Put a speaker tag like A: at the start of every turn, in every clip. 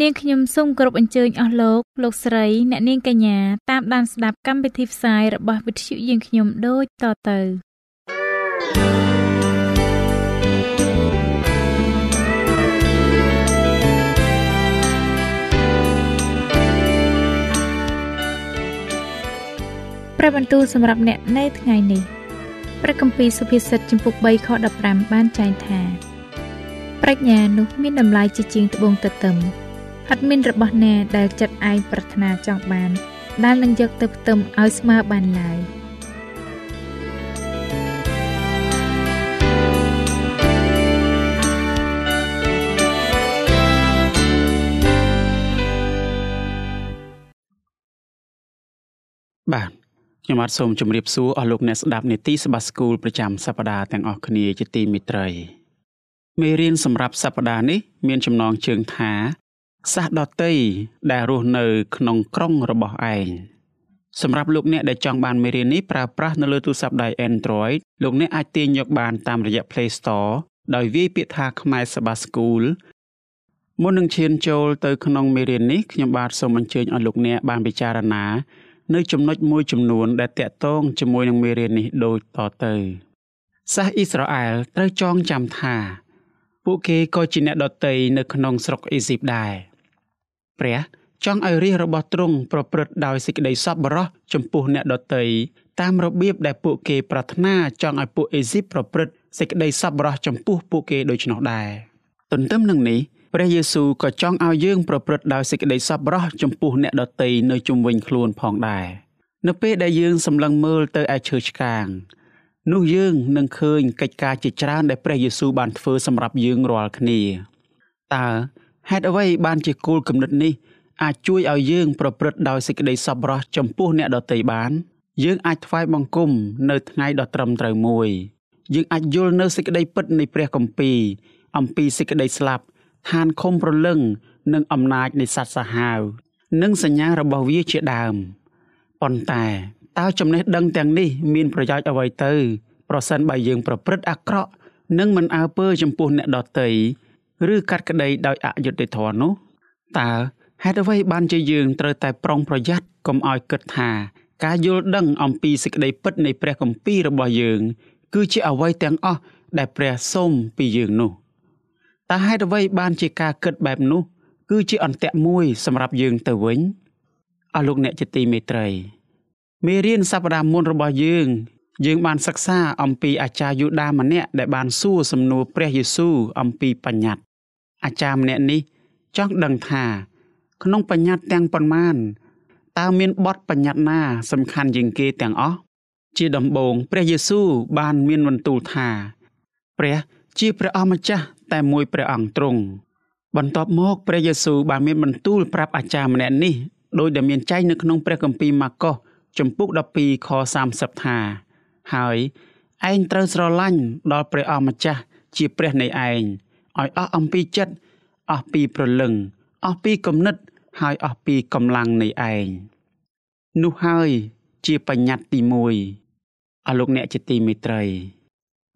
A: នាងខ្ញុំសូមគោរពអញ្ជើញអស់លោកលោកស្រីអ្នកនាងកញ្ញាតាមដានស្ដាប់កម្មវិធីផ្សាយរបស់វិទ្យុយើងខ្ញុំដូចតទៅព្រះបន្ទូលសម្រាប់អ្នកនៅថ្ងៃនេះព្រះគម្ពីរសុភាសិតចំពុក3ខ15បានចែងថាប្រាជ្ញានោះមានតម្លៃជាជាងត្បូងទទឹម ហិតមានរបស់ណាដែលចិត្តឯងប្រាថ្នាចង់បាន ដែលនឹងយកទៅផ្ទឹមឲ្យស្មើបានឡើយ
B: បាទខ្ញុំបាទសូមជម្រាបសួរអស់លោកអ្នកស្ដាប់នេតិសបាស្គូលប្រចាំសប្ដាហ៍ទាំងអស់គ្នាជាទីមេត្រីមេរៀនសម្រាប់សប្តាហ៍នេះ មានចំណងជើងថា សាសដតីដែលរស់នៅក្នុងក្រុងរបស់ឯងសម្រាប់លោកអ្នកដែលចង់បានមេរៀននេះប្រើប្រាស់នៅលើទូរស័ព្ទដៃ Android លោកអ្នកអាចទាញយកបានតាមរយៈ Play Store ដោយវាយពាក្យថាខ្មែរសបាស្គូលមុននឹងឈានចូលទៅក្នុងមេរៀននេះខ្ញុំបាទសូមអញ្ជើញឲ្យលោកអ្នកបានពិចារណា នៅចំណុចមួយចំនួន ដែលតាក់ទងជាមួយនឹងមេរៀននេះដូចតទៅសាសអ៊ីស្រាអែលត្រូវចងចាំថា ពួកគេក៏ជាអ្នកដតីនៅក្នុងស្រុកអេស៊ីបដែរ ព្រះចង់ឲ្យរាជរបស់ទ្រង់ប្រព្រឹត្តដោយសេចក្តីសប្បុរសចំពោះអ្នកដតីតាមរបៀបដែលពួកគេប្រាថ្នាចង់ឲ្យពួកអេស៊ីបប្រព្រឹត្តសេចក្តីសប្បុរសចំពោះពួកគេដូច្នោះដែរទន្ទឹមនឹងនេះព្រះយេស៊ូវក៏ចង់ឲ្យយើងប្រព្រឹត្តដោយសេចក្តីសប្បុរសចំពោះអ្នកដតីនៅជុំវិញខ្លួនផងដែរនៅពេលដែលយើងសម្លឹងមើលទៅឯឈើឆ្កាងនោះយើងនឹងឃើញកិច្ចការជាច្រើនដែលព្រះយេស៊ូវបានធ្វើសម្រាប់យើងរាល់គ្នាតើ ហេតុអ្វីបានជាគោលគំនិតនេះអាចជួយឲ្យយើងប្រព្រឹត្តដោយសេចក្តីសប្បុរសចំពោះអ្នកដទៃបាន យើងអាចថ្វាយបង្គំនៅថ្ងៃដ៏ត្រឹមត្រូវមួយយើងអាចយល់នៅសេចក្តីពិតនៃព្រះគម្ពីរអំពីសេចក្តីស្លាប់ឋានខំប្រលឹងនិងអំណាចនៃសត្វសាហាវនិងសញ្ញារបស់វាជាដើមប៉ុន្តែតើចំណេះដឹងទាំងនេះមានប្រយោជន៍អ្វីទៅ ប្រសិនបើយើងប្រព្រឹត្តអាក្រក់និងមិនអើពើចំពោះអ្នកដទៃ ឬកាត់ក្តីដោយអយុត្តិធម៌នោះតើហេតុអ្វីបានជាយើងត្រូវតែប្រុងប្រយ័ត្នកុំឲ្យគិតថា ការយល់ដឹងអំពីសេចក្តីពិតនៃព្រះគម្ពីររបស់យើង គឺជាអ្វីទាំងអស់ដែលព្រះសូមពីយើងនោះតើហេតុអ្វីបានជាការគិតបែបនោះ គឺជាអន្ទាក់មួយសម្រាប់យើងទៅវិញអស់លោកអ្នកជាទីមេត្រីមេរៀនសប្តាហ៍មុនរបស់យើង យើងបានសិក្សាអំពីអាចារ្យយូដាម្នាក់ដែលបានសួរសំណួរព្រះយេស៊ូវអំពីបញ្ញត្តិអាចារ្យម្នាក់នេះចង់ដឹងថា ក្នុងបញ្ញត្តិទាំងប៉ុន្មានតើមានបទបញ្ញត្តិណាសំខាន់ជាងគេទាំងអស់ជាដំបូងព្រះយេស៊ូវបានមានបន្ទូលថាព្រះជាព្រះអម្ចាស់តែមួយព្រះអង្គទ្រង់បន្ទាប់មកព្រះយេស៊ូវបានមានបន្ទូលប្រាប់អាចារ្យម្នាក់នេះដោយដែលមានចែងនៅក្នុងព្រះគម្ពីរម៉ាកុសចំពុក12ខ30ថា ហើយឯងត្រូវស្រឡាញ់ដល់ព្រះអម្ចាស់ជាព្រះនៃឯងឲ្យអស់អំពីចិត្តអស់ពីព្រលឹងអស់ពីគំនិត ហើយអស់ពីកម្លាំងនៃឯងនោះហើយជាបញ្ញត្តិទី1អស់លោកអ្នកជាទីមេត្រី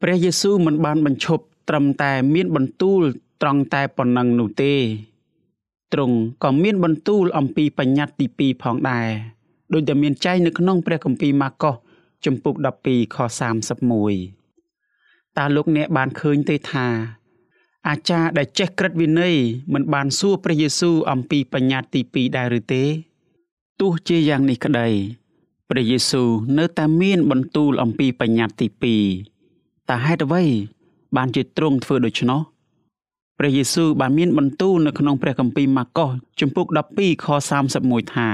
B: ព្រះយេស៊ូវមិនបានបញ្ឈប់ត្រឹមតែមានបន្ទូលត្រង់តែប៉ុណ្ណឹងនោះទេទ្រង់ក៏មានបន្ទូលអំពីបញ្ញត្តិទី2ផងដែរដោយតែមានចែងនៅក្នុងព្រះគម្ពីរម៉ាកុស ជំពូក12ខ31តើលោកអ្នកបានឃើញទេថាអាចារ្យដែលចេះក្រឹតវិន័យមិនបានសួរព្រះយេស៊ូវអំពីបញ្ញត្តិទី2ដែរឬទេទោះជាយ៉ាងនេះក្តីព្រះយេស៊ូវនៅតែមានបន្ទូលអំពីបញ្ញត្តិទី2តើហេតុអ្វីបានជាទ្រង់ធ្វើដូច្នោះព្រះយេស៊ូវបានមានបន្ទូលនៅក្នុងព្រះគម្ពីរម៉ាកុសជំពូក12ខ31ថា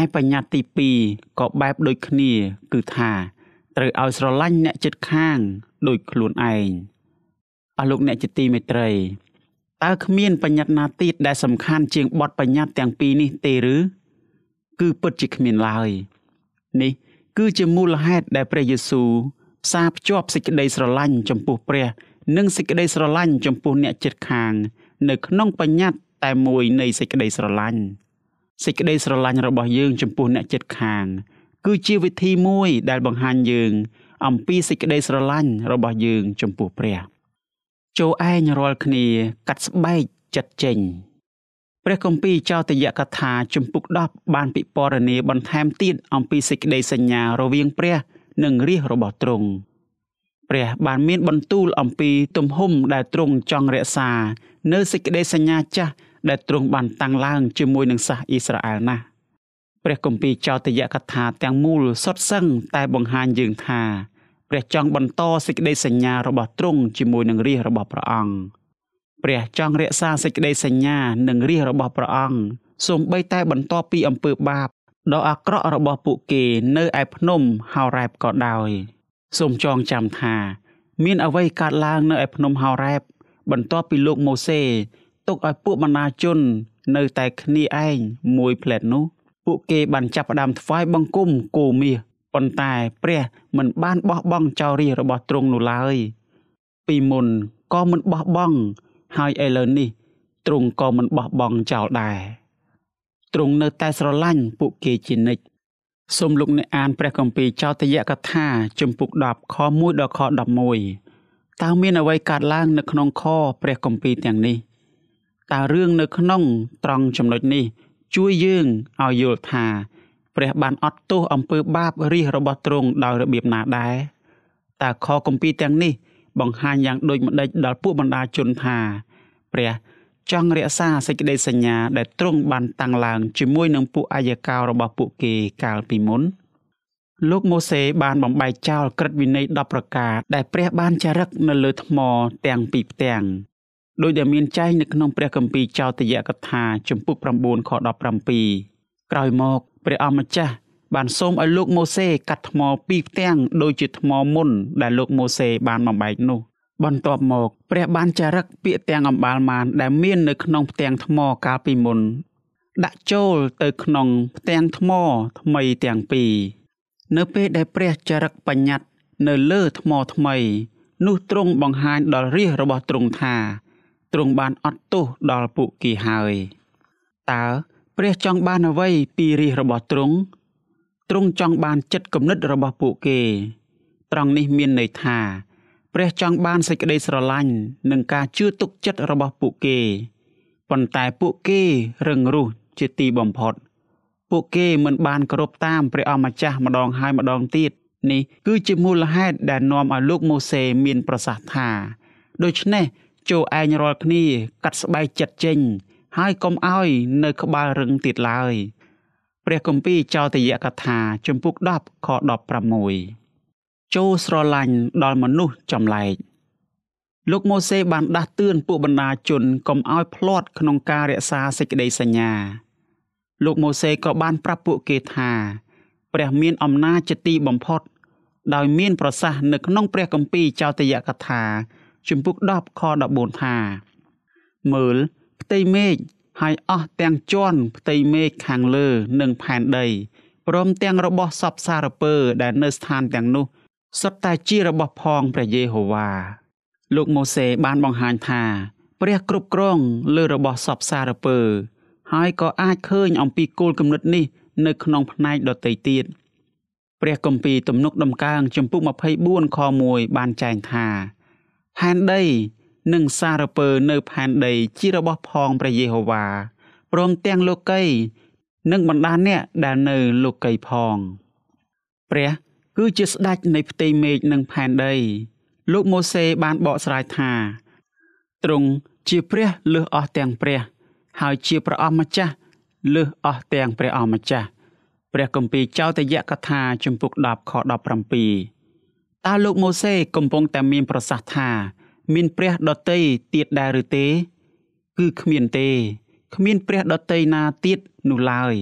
B: ឯបញ្ញត្តិទី2ក៏បែបដូចគ្នា គឺថាត្រូវឲ្យស្រឡាញ់អ្នកចិត្តខាងដូចខ្លួនឯងអស់លោកអ្នកជាទីមេត្រីតើគ្មានបញ្ញត្តិណាទៀតដែលសំខាន់ជាងបទបញ្ញត្តិទាំងពីរនេះទេឬគឺពិតជាគ្មានឡើយនេះ គឺជាមូលហេតុដែលព្រះយេស៊ូវផ្សារភ្ជាប់សេចក្តីស្រឡាញ់ចំពោះព្រះ និងសេចក្តីស្រឡាញ់ចំពោះអ្នកជិតខាង នៅក្នុងបញ្ញត្តិតែមួយនៃសេចក្តីស្រឡាញ់ សេចក្តីស្រឡាញ់របស់យើងចំពោះអ្នកជិតខាង គឺជាវិធីមួយដែលបង្ហាញយើង អំពីសេចក្តីស្រឡាញ់របស់យើងចំពោះព្រះចូលឯងរាល់គ្នាកាត់ស្បែកចិត្តចេញព្រះគម្ពីរចោទយកថាជំពូក10បានពិពណ៌នាបន្ថែមទៀតអំពីសេចក្តីសញ្ញារវាងព្រះ និងរាជរបស់ទ្រង់ព្រះបានមានបន្ទូលអំពីទំហំដែលទ្រង់ចង់រក្សា នៅសេចក្តីសញ្ញាចាស់ ដែលទ្រង់បានតាំងឡើងជាមួយនឹងសាសអ៊ីស្រាអែលណាស់ព្រះគម្ពីរចោទយកថាទាំងមូលសុទ្ធសឹងតែបង្ហាញយើងថាព្រះចង់បន្តសេចក្តីសញ្ញារបស់ទ្រង់ជាមួយនឹងរាជរបស់ព្រះអង្គព្រះចង់រក្សាសេចក្តីសញ្ញានិងរាជរបស់ព្រះអង្គសូម្បីតែបន្ទាប់ពីអំពើបាបដ៏អាក្រក់របស់ពួកគេនៅឯភ្នំហោរ៉ែបក៏ដោយសូមចងចាំថា មានអ្វីកើតឡើងនៅឯភ្នំហោរ៉ែបបន្ទាប់ពីលោកម៉ូសេ ទុកឲ្យពួកបណ្ដាជន នៅតែគ្នាឯងមួយផ្លែតនោះ ពួកគេបានចាប់ផ្ដើមថ្វាយបង្គំគោមាសប៉ុន្តែព្រះមិនបានបោះបង់ចោលរាជរបស់ទ្រង់នោះឡើយ ពីមុនក៏មិនបោះបង់ហើយឥឡូវនេះទ្រង់ក៏មិនបោះបង់ចោលដែរទ្រង់នៅតែស្រឡាញ់ពួកគេជានិច្ចសូមលោកអ្នកអានព្រះគម្ពីរចោទយកថាជំពូក10ខ1ដល់ខ11តើមានអ្វីកើតឡើងនៅក្នុងខព្រះគម្ពីរទាំងនេះ តើរឿងនៅក្នុងត្រង់ចំណុចនេះ ជួយយើងឲ្យយល់ថាព្រះបានអត់ទោសអំពើបាបរិះរបស់ទ្រង់ដោយរបៀបណាដែរតើខគម្ពីរទាំងនេះ បង្ហាញយ៉ាងដូចម្ដេចដល់ពួកបណ្ដាជនថាព្រះចង់រក្សាសេចក្តីសញ្ញាដែលទ្រង់បានតាំងឡើងជាមួយនឹងពួកអាយកោរបស់ពួកគេកាលពីមុនលោកម៉ូសេបានបំបែកចោលក្រឹតវិន័យ10ប្រការដែលព្រះបានចារឹកនៅលើថ្មទាំងពីរផ្ទាំង ដោយដែលមានចែងនៅក្នុងព្រះគម្ពីរចោទយកថាជំពូក9ខ17ក្រោយមកព្រះអម្ចាស់បានសូមឲ្យលោកម៉ូសេកាត់ថ្មពីរផ្ទាំងដូចជាថ្មមុនដែលលោកម៉ូសេបានបំបែកនោះ បន្ទាប់មកព្រះបានចារឹកពាក្យទាំងអំបាលមានដែលមាននៅក្នុងផ្ទាំងថ្មកាលពីមុន ដាក់ចូលទៅក្នុងផ្ទាំងថ្មថ្មីទាំងពីរនៅពេលដែលព្រះចារឹកបញ្ញត្តិនៅលើថ្មថ្មី នោះទ្រង់បង្ហាញដល់រាជរបស់ទ្រង់ថា ទ្រង់បានអត់ទោសដល់ពួកគេហើយតើព្រះចង់បានអ្វីពីរាជរបស់ទ្រង់ទ្រង់ចង់បានចិត្តគំនិតរបស់ពួកគេ ត្រង់នេះមានន័យថាព្រះចង់បានសេចក្តីស្រឡាញ់និងការជឿទុកចិត្តរបស់ពួកគេប៉ុន្តែពួកគេរឹងរូសជាទីបំផុត ពួកគេមិនបានគោរពតាមព្រះអម្ចាស់ម្ដងហើយម្ដងទៀតនេះគឺជាមូលហេតុដែលនាំឲ្យលោកម៉ូសេមានប្រសាសន៍ថាដូច្នេះ ចូលឯងរាល់គ្នា កាត់ស្បែកចិត្តចេញ ហើយកុំឲ្យ នៅក្បាលរឹងទៀតឡើយព្រះគម្ពីរចោទយកថាជំពូក10ខ16ចូលស្រឡាញ់ដល់មនុស្សចម្លែកលោកម៉ូសេបានដាស់តឿនពួកបណ្ដាជនកុំឲ្យភ្លាត់ក្នុងការរក្សាសេចក្តីសញ្ញា លោកម៉ូសេក៏បានប្រាប់ពួកគេថាព្រះមានអំណាចជាទីបំផុត ដោយមាន ប្រសាសន៍នៅក្នុងព្រះគម្ពីរចោទយកថា ជំពូក10ខ14ថាមើលផ្ទៃមេឃហើយអស់ទាំងជាន់ផ្ទៃមេឃខាងលើនិងផែនដីព្រមទាំងរបស់សពសារពើដែលនៅស្ថានទាំងនោះសុទ្ធតែជារបស់ផងព្រះយេហូវ៉ាលោកម៉ូសេបានបង្ហាញថា ព្រះគ្រប់គ្រងលើរបស់សពសារពើ ហើយក៏អាចឃើញអំពីគោលគំនិតនេះ នៅក្នុងផ្នែកដទៃទៀតព្រះគម្ពីរទំនុកដំកើងចំពុក24ខ1បានចែងថា ផែនដី និងសារពើនៅផែនដីជារបស់ផងព្រះយេហូវ៉ាព្រមទាំងលោកី និងបណ្ដាអ្នកដែលនៅលោកីផងព្រះគឺជាស្ដេចនៃផ្ទៃមេឃនិងផែនដី លោកម៉ូសេបានបកស្រាយថាទ្រង់ជាព្រះលើសអស់ទាំងព្រះ ហើយជាព្រះអម្ចាស់លើសអស់ទាំងព្រះអម្ចាស់ព្រះគម្ពីរចោទយកថា ជំពូក10ខ17 តើលោកម៉ូសេកំពុងតែមានប្រសាសន៍ថា មានព្រះដតីទៀតដែរឬទេ គឺគ្មានទេគ្មានព្រះដតីណាទៀតនោះឡើយ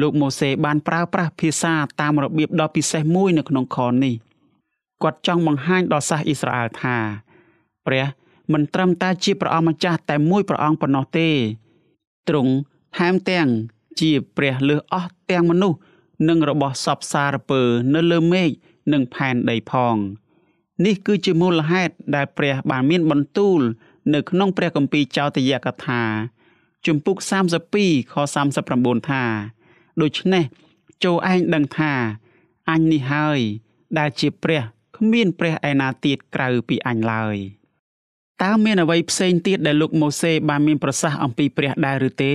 B: លោកម៉ូសេបានប្រើប្រាស់ភាសាតាមរបៀបដ៏ពិសេសមួយនៅក្នុងខនេះគាត់ចង់បង្ហាញដល់សាសអ៊ីស្រាអែលថាព្រះមិនត្រឹមតែជាព្រះអង្គម្ចាស់តែមួយព្រះអង្គប៉ុណ្ណោះទេទ្រង់ថែមទាំងជាព្រះលើសអស់ទាំងមនុស្សនិងរបស់សពសារពើនៅលើមេឃ និងផែនដីផង នេះគឺជាមូលហេតុដែលព្រះបានមានបន្ទូល នៅក្នុងព្រះគម្ពីរចោទយកថាជំពូក32ខ39ថាដូច្នេះចូលឯងដឹងថាអញនេះហើយ ដែលជាព្រះគ្មានព្រះឯណាទៀតក្រៅពីអញឡើយតើមានអ្វីផ្សេងទៀតដែលលោកម៉ូសេបានមានប្រសាសន៍អំពីព្រះដែរឬទេ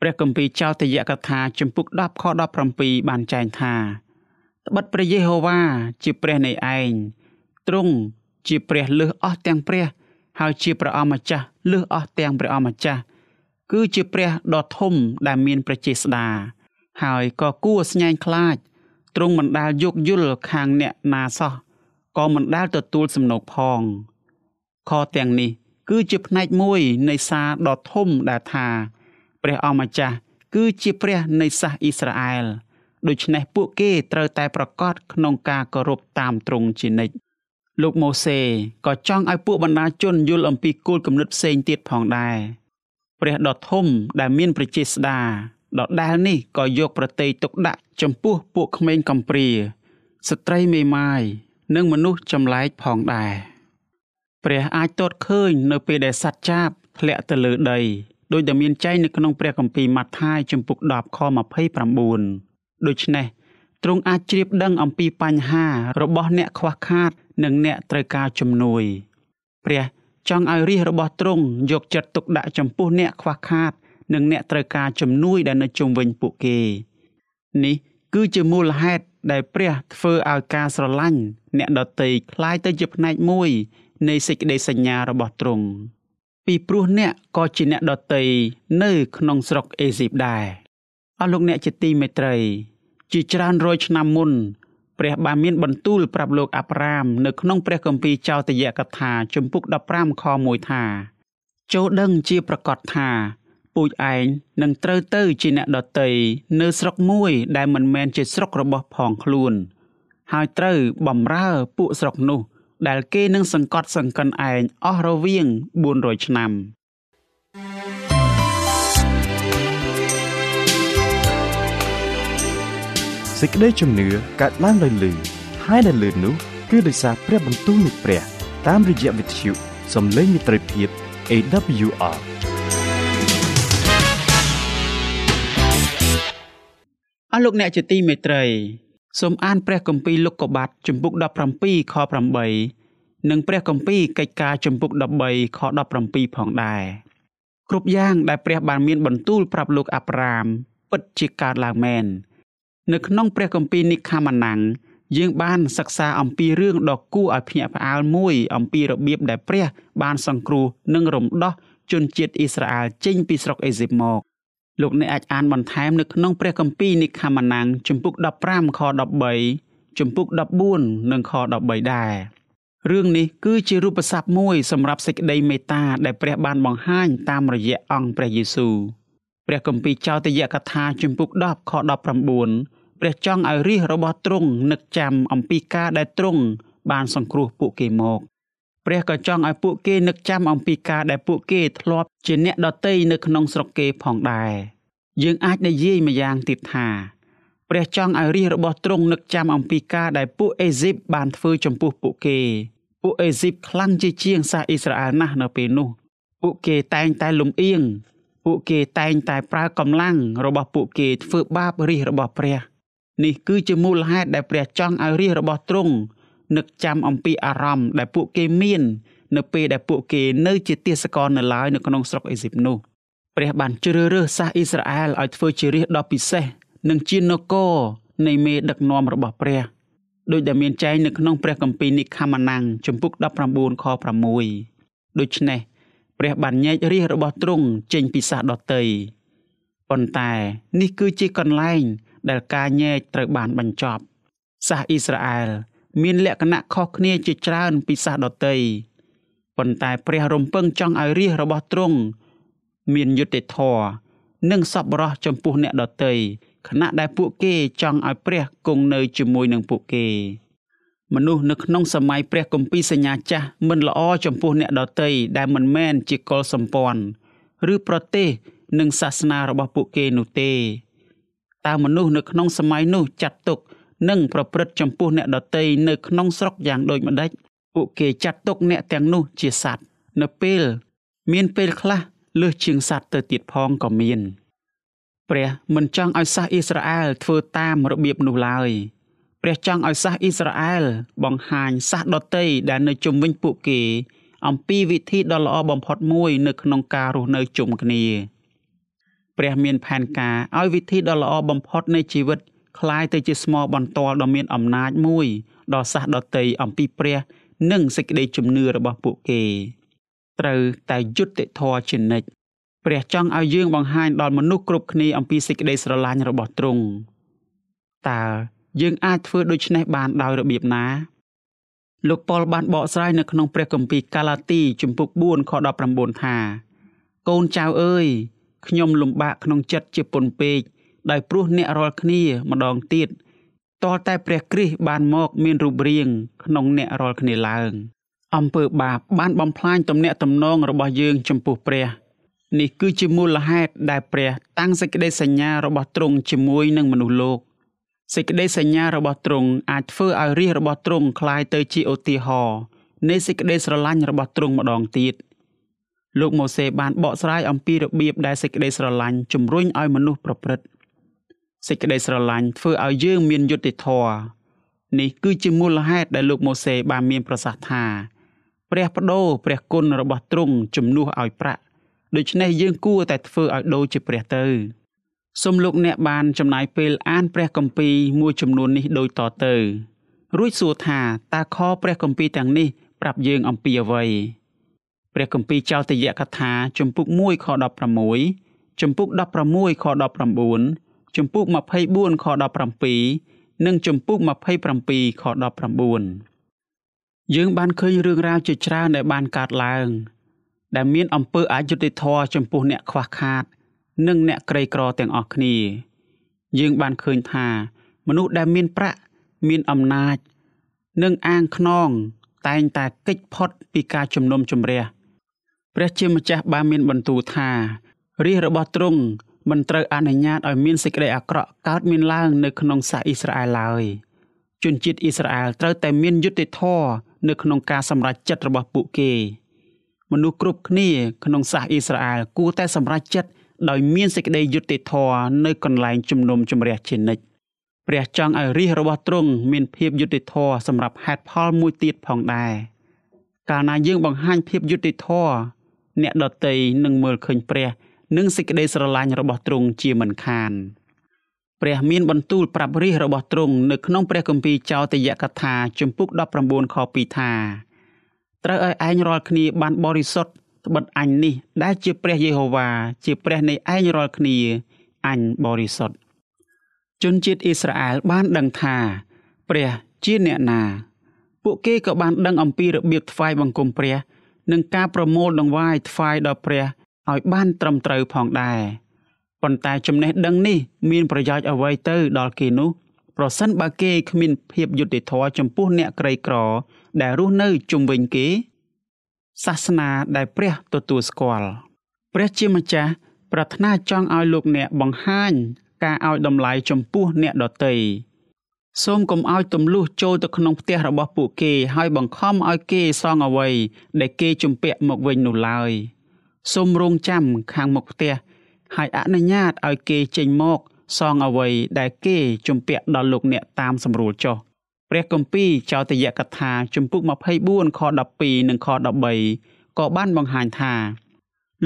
B: ព្រះគម្ពីរចោទយកថាជំពូក10ខ17បានចែងថា ត្បិតព្រះយេហូវ៉ាជាព្រះនៃឯងទ្រង់ជាព្រះលើសអស់ទាំងព្រះ ហើយជាព្រះអម្ចាស់លើសអស់ទាំងព្រះអម្ចាស់គឺជាព្រះដ៏ធំដែលមានព្រះចេស្តាហើយក៏គួរស្ញែងខ្លាចទ្រង់មិនដាល់យោគយល់ខាងអ្នកណាសោះក៏មិនដាល់ទទួលសំណូកផងខទាំងនេះ គឺជាផ្នែកមួយនៃសារដ៏ធំដែលថា ព្រះអម្ចាស់គឺជាព្រះនៃសាសអ៊ីស្រាអែល ដូច្នេះពួកគេត្រូវតែប្រកាសក្នុងការគោរពតាមទ្រង់ជានិច្ចលោកម៉ូសេក៏ចង់ឲ្យពួកបណ្ដាជនយល់អំពីគោលគំនិតផ្សេងទៀតផងដែរព្រះដ៏ធំដែលមានប្រជាស្ដាដដែលនេះក៏យកប្រតិយទុកដាក់ចំពោះពួកក្មេងកំព្រាស្ត្រីមេម៉ាយនិងមនុស្សចម្លែកផងដែរព្រះអាចទតឃើញនៅពេលដែលសត្វចាបធ្លាក់ទៅលើដីដោយដែលមានចែងនៅក្នុងព្រះគម្ពីរម៉ាថាយជំពូក10ខ29 ដូច្នេះទ្រង់អាចជ្រាបដឹងអំពីបញ្ហារបស់អ្នកខ្វះខាត និងអ្នកត្រូវការជំនួយព្រះចង់ឲ្យរាជរបស់ទ្រង់យកចិត្តទុកដាក់ចំពោះអ្នកខ្វះខាត និងអ្នកត្រូវការជំនួយដែលនៅជុំវិញពួកគេ នេះគឺជាមូលហេតុដែលព្រះធ្វើឲ្យការស្រឡាញ់អ្នកដតីคล้ายទៅជាផ្នែកមួយ នៃសេចក្តីសញ្ញារបស់ទ្រង់ពីព្រោះអ្នកក៏ជាអ្នកដតីនៅក្នុងស្រុកអេស៊ីបដែរ អស់លោកអ្នកជាទីមេត្រី ជាច្រើនរយឆ្នាំមុនព្រះបានមានបន្ទូលប្រាប់លោកអាប់រ៉ាម នៅក្នុងព្រះគម្ពីរចោទយកថាជំពូក15ខ1ថាចូលដឹងជាប្រកាសថាពូជឯងនឹងត្រូវទៅជាអ្នកដតីនៅស្រុកមួយដែលមិនមែនជាស្រុករបស់ផងខ្លួន ហើយត្រូវបំរើពួកស្រុកនោះ ដែលគេនឹងសង្កត់សង្កិនឯងអស់រវាង400ឆ្នាំ
C: សេចក្តីជំនឿកើតឡើងដោយលឺហើយដែលលឺនោះគឺដោយសារព្រះបន្ទូលនៃព្រះ តាមរយៈវិទ្យុសំឡេងមិត្តភាព AWR
B: អស់លោកអ្នកជាទីមេត្រីសូមអានព្រះគម្ពីរលោកុបាទជំពូក17ខ8និងព្រះគម្ពីរកិច្ចការជំពូក13ខ17ផងដែរគ្រប់យ៉ាងដែលព្រះបានមានបន្ទូលប្រាប់លោកអាប់រ៉ាមពិតជាកើតឡើងមែន នៅក្នុងព្រះគម្ពីរនិខាម៉ាណាំងយើងបានសិក្សាអំពីរឿងដ៏គួរឲ្យភ្ញាក់ផ្អើលមួយអំពីរបៀបដែលព្រះ បានសង្គ្រោះនិងរំដោះជនជាតិអ៊ីស្រាអែលចេញពីស្រុកអេស៊ីបមកលោកអ្នកអាចអានបន្ថែមនៅក្នុងព្រះគម្ពីរនិខាម៉ាណាំងជំពូក15ខ13ជំពូក14និងខ13ដែររឿងនេះគឺជារូបស័ព្ទមួយសម្រាប់សេចក្តីមេត្តាដែលព្រះបានបង្ហាញតាមរយៈអង្គព្រះយេស៊ូវ ព្រះគម្ពីរចោទយកថាជំពូក10ខ19ព្រះចង់ឲ្យរាជរបស់ទ្រង់នឹកចាំអំពីការដែលទ្រង់បានសង្គ្រោះពួកគេមកព្រះក៏ចង់ឲ្យពួកគេនឹកចាំអំពីការដែលពួកគេធ្លាប់ជាអ្នកដតីនៅក្នុងស្រុកគេផងដែរយើងអាចនិយាយម្យ៉ាងទៀតថាព្រះចង់ឲ្យរាជរបស់ទ្រង់នឹកចាំអំពីការដែលពួកអេស៊ីបបានធ្វើចំពោះពួកគេពួកអេស៊ីបខ្លាំងជាជាងសាសអ៊ីស្រាអែលណាស់នៅពេលនោះ ពួកគេតែងតែលំអៀង ពួកគេតែងតែប្រើកម្លាំងរបស់ពួកគេធ្វើបាបរាជរបស់ព្រះ នេះគឺជាមូលហេតុដែលព្រះចង់ឲ្យរាជរបស់ទ្រង់នឹកចាំអំពីអារម្មណ៍ដែលពួកគេមាន នៅពេលដែលពួកគេនៅជាទាសករនៅឡើយនៅក្នុងស្រុកអេស៊ីបនោះព្រះបានជ្រើសរើសសាសអ៊ីស្រាអែលឲ្យធ្វើជារាជដ៏ពិសេសនិងជានគរនៃមេដឹកនាំរបស់ព្រះដោយដែលមានចែងនៅក្នុងព្រះគម្ពីរនិខាម៉ាណាំងជំពូក19ខ6ដូច្នេះ ព្រះបានញែករាជរបស់ទ្រង់ចេញពីសាសដតីប៉ុន្តែនេះគឺជាកន្លែងដែលការញែកត្រូវបានបញ្ចប់សាសអ៊ីស្រាអែលមានលក្ខណៈខុសគ្នាជាច្រើនពីសាសដតីប៉ុន្តែព្រះរំពឹងចង់ឲ្យរាជរបស់ទ្រង់មានយុត្តិធម៌និងសប្បុរសចំពោះអ្នកដតីខណៈដែលពួកគេចង់ឲ្យព្រះគង់នៅជាមួយនឹងពួកគេ មនុស្សនៅក្នុងសម័យព្រះគម្ពីរសញ្ញាចាស់មិនល្អចំពោះអ្នកដទៃដែលមិនមែនជាកុលសម្ព័ន្ធឬប្រទេសនិងសាសនារបស់ពួកគេនោះទេតើមនុស្សនៅក្នុងសម័យនោះចាត់ទុកនិងប្រព្រឹត្តចំពោះអ្នកដទៃនៅក្នុងស្រុកយ៉ាងដូចម្ដេចពួកគេចាត់ទុកអ្នកទាំងនោះជាសត្វនៅពេល មានពេលខ្លះលើសជាងសត្វទៅទៀតផងក៏មាន ព្រះមិនចង់ឲ្យសាសអ៊ីស្រាអែលធ្វើតាមរបៀបនោះឡើយ ព្រះចង់ឲ្យសាសអ៊ីស្រាអែលបង្ហាញសាសដតីដែលនៅជុំវិញពួកគេ អំពីវិធីដ៏ល្អបំផុតមួយនៅក្នុងការរស់នៅជុំគ្នាព្រះមានផែនការឲ្យវិធីដ៏ល្អបំផុតនៃជីវិតคล้ายទៅជាស្មោបន្ទាល់ដ៏មានអំណាចមួយដល់សាសដតីអំពីព្រះ និងសេចក្តីជំនឿរបស់ពួកគេត្រូវតែយុត្តិធម៌ជានិច្ចព្រះចង់ឲ្យយើងបង្ហាញដល់មនុស្សគ្រប់គ្នាអំពីសេចក្តីស្រឡាញ់របស់ទ្រង់តើ យើងអាចធ្វើដូច្នេះបានដោយរបៀបណាលោកប៉ុលបានបកស្រាយនៅក្នុងព្រះគម្ពីរកាឡាទីជំពូក4ខ19ថាកូនចៅអើយខ្ញុំលំបាកក្នុងចិត្តជាពន់ពេកដោយព្រោះអ្នករាល់គ្នាម្ដងទៀតតលតែព្រះគ្រីស្ទបានមកមានរូបរាងក្នុងអ្នករាល់គ្នាឡើងអំពើបាបបានបំផ្លាញទំនាក់ទំនងរបស់យើងចំពោះព្រះនេះគឺជាមូលហេតុដែលព្រះតាំងសេចក្តីសញ្ញារបស់ទ្រង់ជាមួយនឹងមនុស្សលោក សេចក្តីសញ្ញារបស់ទ្រង់អាចធ្វើឲ្យរាជរបស់ទ្រង់คล้ายទៅជាឧទាហរណ៍នៃសេចក្តីស្រឡាញ់របស់ទ្រង់ម្ដងទៀតលោកម៉ូសេបានបកស្រាយអំពីរបៀបដែលសេចក្តីស្រឡាញ់ជំរុញឲ្យមនុស្សប្រព្រឹត្តសេចក្តីស្រឡាញ់ធ្វើឲ្យយើងមានយុត្តិធម៌នេះគឺជាមូលហេតុដែលលោកម៉ូសេបានមានប្រសាសន៍ថាព្រះបដូរព្រះគុណរបស់ទ្រង់ជំនួសឲ្យប្រាក់ដូច្នេះយើងគួរតែធ្វើឲ្យដូចជាព្រះទៅ សូមលោកអ្នកបានចំណាយពេលអានព្រះគម្ពីរមួយចំនួននេះដូចតទៅរួចសួរថាតើខព្រះគម្ពីរទាំងនេះប្រាប់យើងអំពីអ្វីព្រះគម្ពីរចោទយកថាជំពូក1ខ16ជំពូក16ខ19ជំពូក24ខ17និងជំពូក27ខ19យើងបានឃើញរឿងរ៉ាវជាច្រើនដែលបានកើតឡើង ដែលមានអំពើអយុត្តិធម៌ចំពោះអ្នកខ្វះខាត និងអ្នកក្រីក្រទាំងអស់គ្នា យើងបានឃើញថា មនុស្សដែលមានប្រាក់មានអំណាច និងអាងខ្នង តែងតែកិច្ចផុតពីការជំនុំជម្រះព្រះជាម្ចាស់បានមានបន្ទូលថារាជរបស់ទ្រង់មិនត្រូវអនុញ្ញាតឲ្យមានសេចក្តីអាក្រក់កើតមានឡើងនៅក្នុងសាសអ៊ីស្រាអែលឡើយជនជាតិអ៊ីស្រាអែលត្រូវតែមានយុត្តិធម៌នៅក្នុងការសម្រេចចិត្តរបស់ពួកគេ មនុស្សគ្រប់គ្នាក្នុងសាសអ៊ីស្រាអែលគួរតែសម្រេចចិត្ត ដោយមានសេចក្តីយុត្តិធម៌នៅកន្លែងជំនុំជម្រះជានិច្ចព្រះចង់ឲ្យរាជរបស់ទ្រង់មានភាពយុត្តិធម៌សម្រាប់ហេតុផលមួយទៀតផងដែរកាលណាយើងបង្ហាញភាពយុត្តិធម៌អ្នកដតីនឹងមើលឃើញព្រះនិងសេចក្តីស្រឡាញ់របស់ទ្រង់ជាមិនខានព្រះមានបន្ទូលប្រាប់រាជរបស់ទ្រង់នៅក្នុងព្រះគម្ពីរចោទយកថាជំពូក19ខ2ថាត្រូវឲ្យឯងរាល់គ្នាបានបរិសុទ្ធ ត្បិតអញនេះដែលជាព្រះយេហូវ៉ាជាព្រះនៃឯងរាល់គ្នាអញបរិសុទ្ធជនជាតិអ៊ីស្រាអែលបានដឹងថា ព្រះជាអ្នកណា ពួកគេក៏បានដឹងអំពីរបៀបថ្វាយបង្គំព្រះ និងការប្រមូលដង្វាយថ្វាយដល់ព្រះឲ្យបានត្រឹមត្រូវផងដែរប៉ុន្តែចំណេះដឹងនេះមានប្រយោជន៍អ្វីទៅដល់គេនោះប្រសិនបើគេគ្មានភាពយុត្តិធម៌ចំពោះអ្នកក្រីក្រ ដែលរស់នៅជុំវិញគេ សាសនាដែលព្រះទទួលស្គាល់ព្រះជាម្ចាស់ប្រាថ្នាចង់ឲ្យលោកអ្នកបង្ហាញការឲ្យតម្លៃចំពោះអ្នកដទៃសូមកុំឲ្យទម្លុះចូលទៅក្នុងផ្ទះរបស់ពួកគេហើយបង្ខំឲ្យគេសងអ្វីដែលគេជំពាក់មកវិញនោះឡើយសូមរងចាំខាងមុខផ្ទះហើយអនុញ្ញាតឲ្យគេចេញមកសងអ្វីដែលគេជំពាក់ដល់លោកអ្នកតាមសម្រួលចុះ ព្រះគម្ពីរចោទយកថាជំពូក24ខ12និងខ13ក៏បានបង្ហាញថា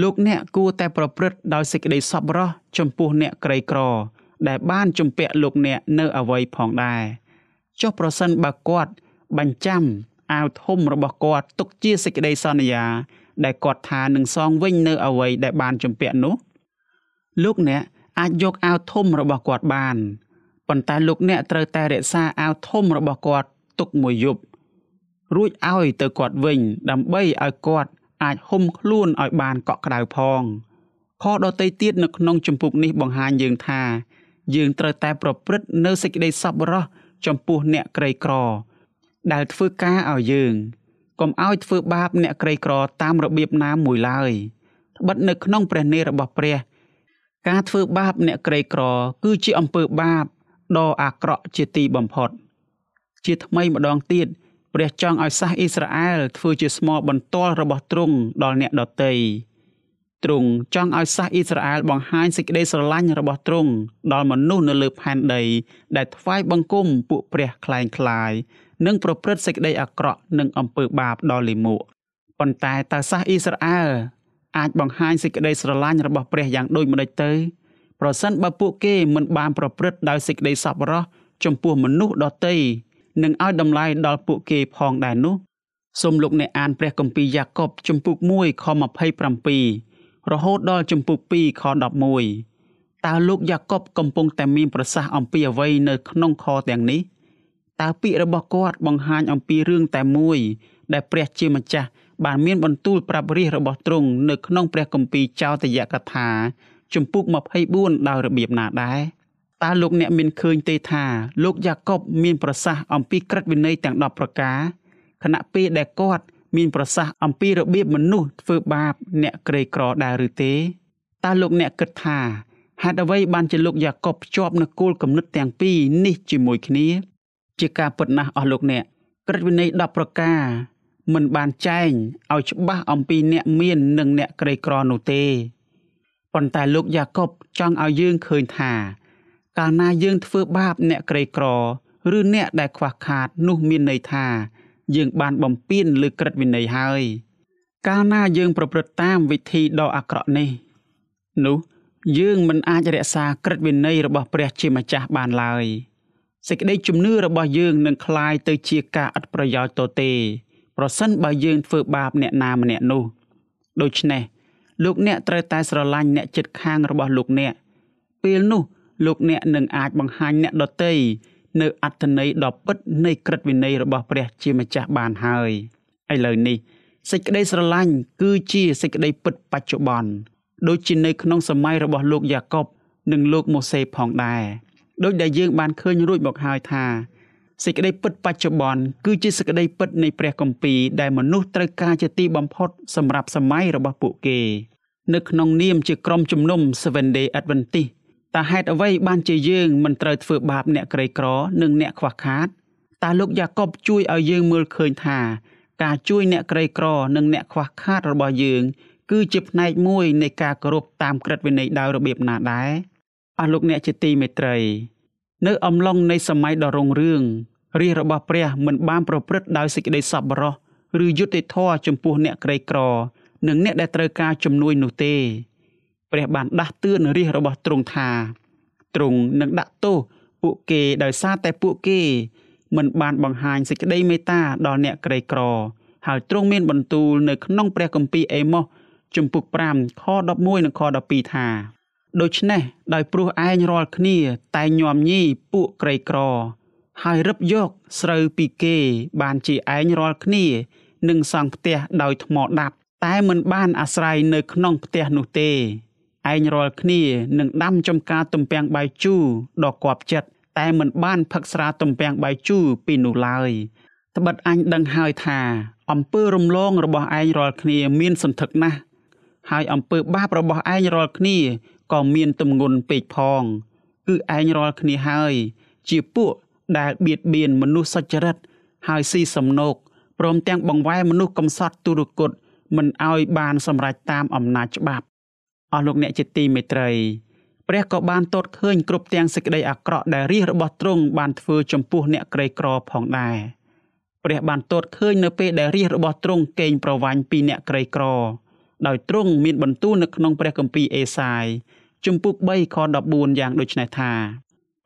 B: លោកអ្នកគួរតែប្រព្រឹត្តដោយសេចក្តីសប្បុរសចំពោះអ្នកក្រីក្រ ដែលបានជំពាក់លោកអ្នកនៅអ្វីផងដែរចុះប្រសិនបើគាត់បញ្ចាំអាវធំរបស់គាត់ទុកជាសេចក្តីសន្យា ដែលគាត់ថានឹងសងវិញនៅអ្វីដែលបានជំពាក់នោះ លោកអ្នកអាចយកអាវធំរបស់គាត់បាន ប៉ុន្តែលោកអ្នកត្រូវតែរក្សាអាវធំរបស់គាត់ទុកមួយយប់រួចឲ្យទៅគាត់វិញ ដើម្បីឲ្យគាត់អាចហុំខ្លួនឲ្យបានកក់ក្ដៅផងខដតីទៀតនៅក្នុងចម្ពោះនេះបង្ហាញយើងថា យើងត្រូវតែប្រព្រឹត្តនៅសេចក្តីសប្បុរសចំពោះអ្នកក្រីក្រ ដែលធ្វើការឲ្យយើងកុំឲ្យធ្វើបាបអ្នកក្រីក្រតាមរបៀបណាមួយឡើយត្បិតនៅក្នុងព្រះនេររបស់ព្រះ ការធ្វើបាបអ្នកក្រីក្រ គឺជាអំពើបាប ដ៏អាក្រក់ជាទីបំផុត ជាថ្មីម្ដងទៀតព្រះចង់ឲ្យសាសអ៊ីស្រាអែលធ្វើជាស្មោបន្ទាល់របស់ទ្រង់ដល់អ្នកដទៃទ្រង់ចង់ឲ្យសាសអ៊ីស្រាអែលបង្ហាញសេចក្តីស្រឡាញ់របស់ទ្រង់ដល់មនុស្សនៅលើផែនដី ដែលថ្វាយបង្គំពួកព្រះខ្លែងខ្លាយនិងប្រព្រឹត្តសេចក្តីអាក្រក់និងអំពើបាបដល់លាមកប៉ុន្តែតើសាសអ៊ីស្រាអែលអាចបង្ហាញសេចក្តីស្រឡាញ់របស់ព្រះយ៉ាងដូចម្តេចទៅ ប្រសិនបើពួកគេមិនបានប្រព្រឹត្តដោយសេចក្តីសប្បុរសចំពោះមនុស្សដទៃនិងឲ្យតម្លៃដល់ពួកគេផងដែរនោះសូមលោកអ្នកអានព្រះគម្ពីរយ៉ាកុបជំពូក1ខ27រហូតដល់ជំពូក2ខ11តើលោកយ៉ាកុបកំពុងតែមានប្រសាសន៍អំពីអ្វីនៅក្នុងខទាំងនេះតើពាក្យរបស់គាត់បង្ហាញអំពីរឿងតែមួយ ដែលព្រះជាម្ចាស់បានមានបន្ទូលប្រាប់រាជរបស់ទ្រង់នៅក្នុងព្រះគម្ពីរចោទយកថា ជំពូក24ដោយរបៀបណាដែរតើលោកអ្នកមានឃើញទេថាលោកយ៉ាកុបមានប្រសាសន៍អំពីក្រឹតវិន័យទាំង10ប្រការខណៈពេលដែលគាត់មានប្រសាសន៍អំពីរបៀបមនុស្សធ្វើបាប អ្នកក្រីក្រដែរឬទេតើលោកអ្នកគិតថាហេតុអ្វីបានជាលោកយ៉ាកុបភ្ជាប់នូវគោលគំនិតទាំងពីរនេះជាមួយគ្នា ជាការពិតណាស់អស់លោកអ្នកក្រឹតវិន័យ10ប្រការមិនបានចែងឲ្យច្បាស់អំពីអ្នកមាននិងអ្នកក្រីក្រនោះទេ ប៉ុន្តែលោកយ៉ាកុបចង់ឲ្យយើងឃើញថាកាលណាយើងធ្វើបាបអ្នកក្រីក្រឬអ្នកដែលខ្វះខាតនោះមានន័យថាយើងបានបំពានលើក្រឹតវិន័យហើយ កាលណាយើងប្រព្រឹត្តតាមវិធីដ៏អាក្រក់នេះនោះយើងមិនអាចរក្សាក្រឹតវិន័យរបស់ព្រះជាម្ចាស់បានឡើយសេចក្តីជំនឿរបស់យើងនឹងคล้ายទៅជាការឥតប្រយោជន៍ទៅទេ ប្រសិនបើយើងធ្វើបាបអ្នកណាម្នាក់នោះដូច្នេះ លោកអ្នកត្រូវតែស្រឡាញ់អ្នកចិត្តខាងរបស់លោកអ្នកពេលនោះលោកអ្នកនឹងអាចបង្ហាញអ្នកដទៃនៅអត្តន័យដ៏ពិតនៃក្រឹតវិន័យរបស់ព្រះជាម្ចាស់បានហើយឥឡូវនេះសេចក្តីស្រឡាញ់គឺជាសេចក្តីពិតបច្ចុប្បន្នដូចជានៅក្នុងសម័យរបស់លោកយ៉ាកុបនិងលោកម៉ូសេផងដែរដោយដែលយើងបានឃើញរួចមកហើយថា សេចក្តីពិតបច្ចុប្បន្នគឺជាសេចក្តីពិតនៃព្រះគម្ពីរដែលមនុស្សត្រូវការជាទីបំផុតសម្រាប់សម័យរបស់ពួកគេនៅក្នុងនាមជាក្រុមជំនុំ Seven Day Adventist តើហេតុអ្វីបានជាយើងមិនត្រូវធ្វើបាបអ្នកក្រីក្រនិងអ្នកខ្វះខាតតើលោកយ៉ាកុបជួយឲ្យយើងមើលឃើញថាការជួយអ្នកក្រីក្រនិងអ្នកខ្វះខាតរបស់យើងគឺជាផ្នែកមួយនៃការគោរពតាមក្រឹតវិន័យដោយរបៀបណាដែរអស់លោកអ្នកជាទីមេត្រី នៅអំឡុងនៃសម័យដ៏រុងរឿងរាជរបស់ព្រះមិនបានប្រព្រឹត្តដោយសេចក្តីសប្បុរសឬយុត្តិធម៌ចំពោះអ្នកក្រីក្រ និងអ្នកដែលត្រូវការជំនួយនោះទេ ព្រះបានដាស់តឿនរាជរបស់ទ្រង់ថាទ្រង់នឹងដាក់ទោសពួកគេដោយសារតែពួកគេមិនបានបង្ហាញសេចក្តីមេត្តាដល់អ្នកក្រីក្រ ហើយទ្រង់មានបន្ទូលនៅក្នុងព្រះគម្ពីរអេម៉ូសជំពូក5ខ11និងខ12ថា ដូច្នេះដោយព្រោះឯងរាល់គ្នា តែងញោមញីពួកក្រីក្រ ហើយរឹបយកស្រូវពីគេ បានជាឯងរាល់គ្នានឹងសង់ផ្ទះដោយថ្មដាប់ តែមិនបានអាស្រ័យនៅក្នុងផ្ទះនោះទេឯងរាល់គ្នានឹងដាំចំការទំពាំងបាយជូរដ៏គប់ចិត្តតែមិនបានផឹកស្រាទំពាំងបាយជូរពីនោះឡើយត្បិតអញដឹងហើយថាអំពើរំលងរបស់ឯងរាល់គ្នាមានសន្ធឹកណាស់ហើយអំពើបាបរបស់ឯងរាល់គ្នា ក៏មានទម្ងន់ពេកផង គឺឯងរាល់គ្នាហើយ ជាពួកដែលបៀតបៀនមនុស្សសុចរិតហើយស៊ីសំណោកព្រមទាំងបង្វែរមនុស្សកំសត់ទុរគតមិនឲ្យបានសម្រេចតាមអំណាចច្បាប់អស់លោកអ្នកជាទីមេត្រីព្រះក៏បានទតឃើញគ្រប់ទាំងសេចក្តីអាក្រក់ដែលរាជរបស់ទ្រង់បានធ្វើចំពោះអ្នកក្រីក្រផងដែរព្រះបានទតឃើញនៅពេលដែលរាជរបស់ទ្រង់កេងប្រវ័ញ្ចពីអ្នកក្រីក្រដោយទ្រង់មានបន្ទូលនៅក្នុងព្រះគម្ពីរអេសាយ ជំពូក3ខ14យ៉ាងដូចនេះថា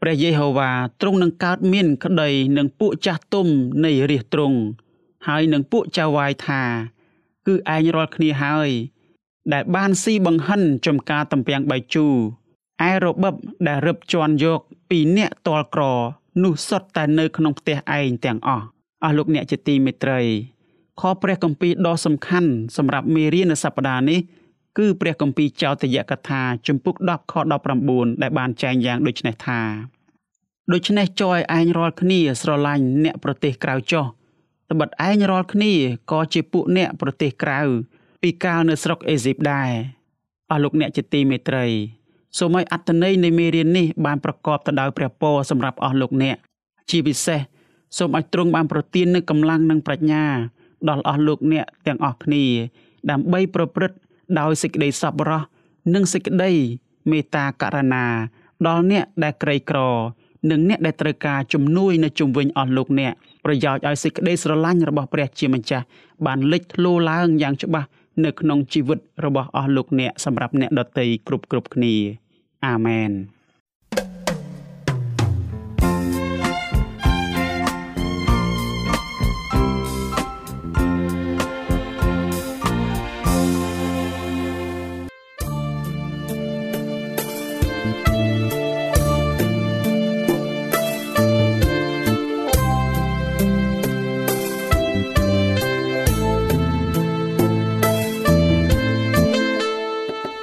B: ព្រះយេហូវ៉ាទ្រង់នឹងកើតមានក្តីនឹងពួកចាស់ទុំនៃរាជទ្រង់ហើយនឹងពួកចៅវាយថា គឺឯងរាល់គ្នាហើយ ដែលបានស៊ីបង្ហិនចំការតំពាំងបៃជូឯរបបដែលរឹបជន់យកពីអ្នកតលក្រ នោះសុទ្ធតែនៅក្នុងផ្ទះឯងទាំងអស់អស់លោកអ្នកជាទីមេត្រីខព្រះគម្ពីរដ៏សំខាន់សម្រាប់មេរៀននៅសប្តាហ៍នេះ គឺព្រះគម្ពីរចោទយកថាជំពូក10ខ19ដែលបានចែងយ៉ាងដូចនេះថាដូច្នេះចោយឯងរាល់គ្នាស្រឡាញ់អ្នកប្រទេសក្រៅចុះត្បិតឯងរាល់គ្នាក៏ជាពួកអ្នកប្រទេសក្រៅពីកាលនៅស្រុកអេស៊ីបដែរអស់លោកអ្នកជាទីមេត្រីសូមឲ្យអត្តន័យនៃមេរៀននេះបានប្រកបទៅដោយព្រះពរសម្រាប់អស់លោកអ្នកជាពិសេសសូមឲ្យទ្រង់បានប្រទាននូវកម្លាំងនិងប្រាជ្ញាដល់អស់លោកអ្នកទាំងអស់គ្នាដើម្បីប្រព្រឹត្ត ដោយសេចក្តីសប្បុរសនិងសេចក្តីមេត្តាករុណាដល់អ្នកដែលក្រីក្រ និងអ្នកដែលត្រូវការជំនួយនៅជុំវិញអស់លោកអ្នកប្រយោជន៍ឲ្យសេចក្តីស្រឡាញ់របស់ព្រះជាម្ចាស់បានលេចធ្លោឡើងយ៉ាងច្បាស់នៅក្នុងជីវិតរបស់អស់លោកអ្នកសម្រាប់អ្នកដតីគ្រប់គ្រប់គ្នាអាមែន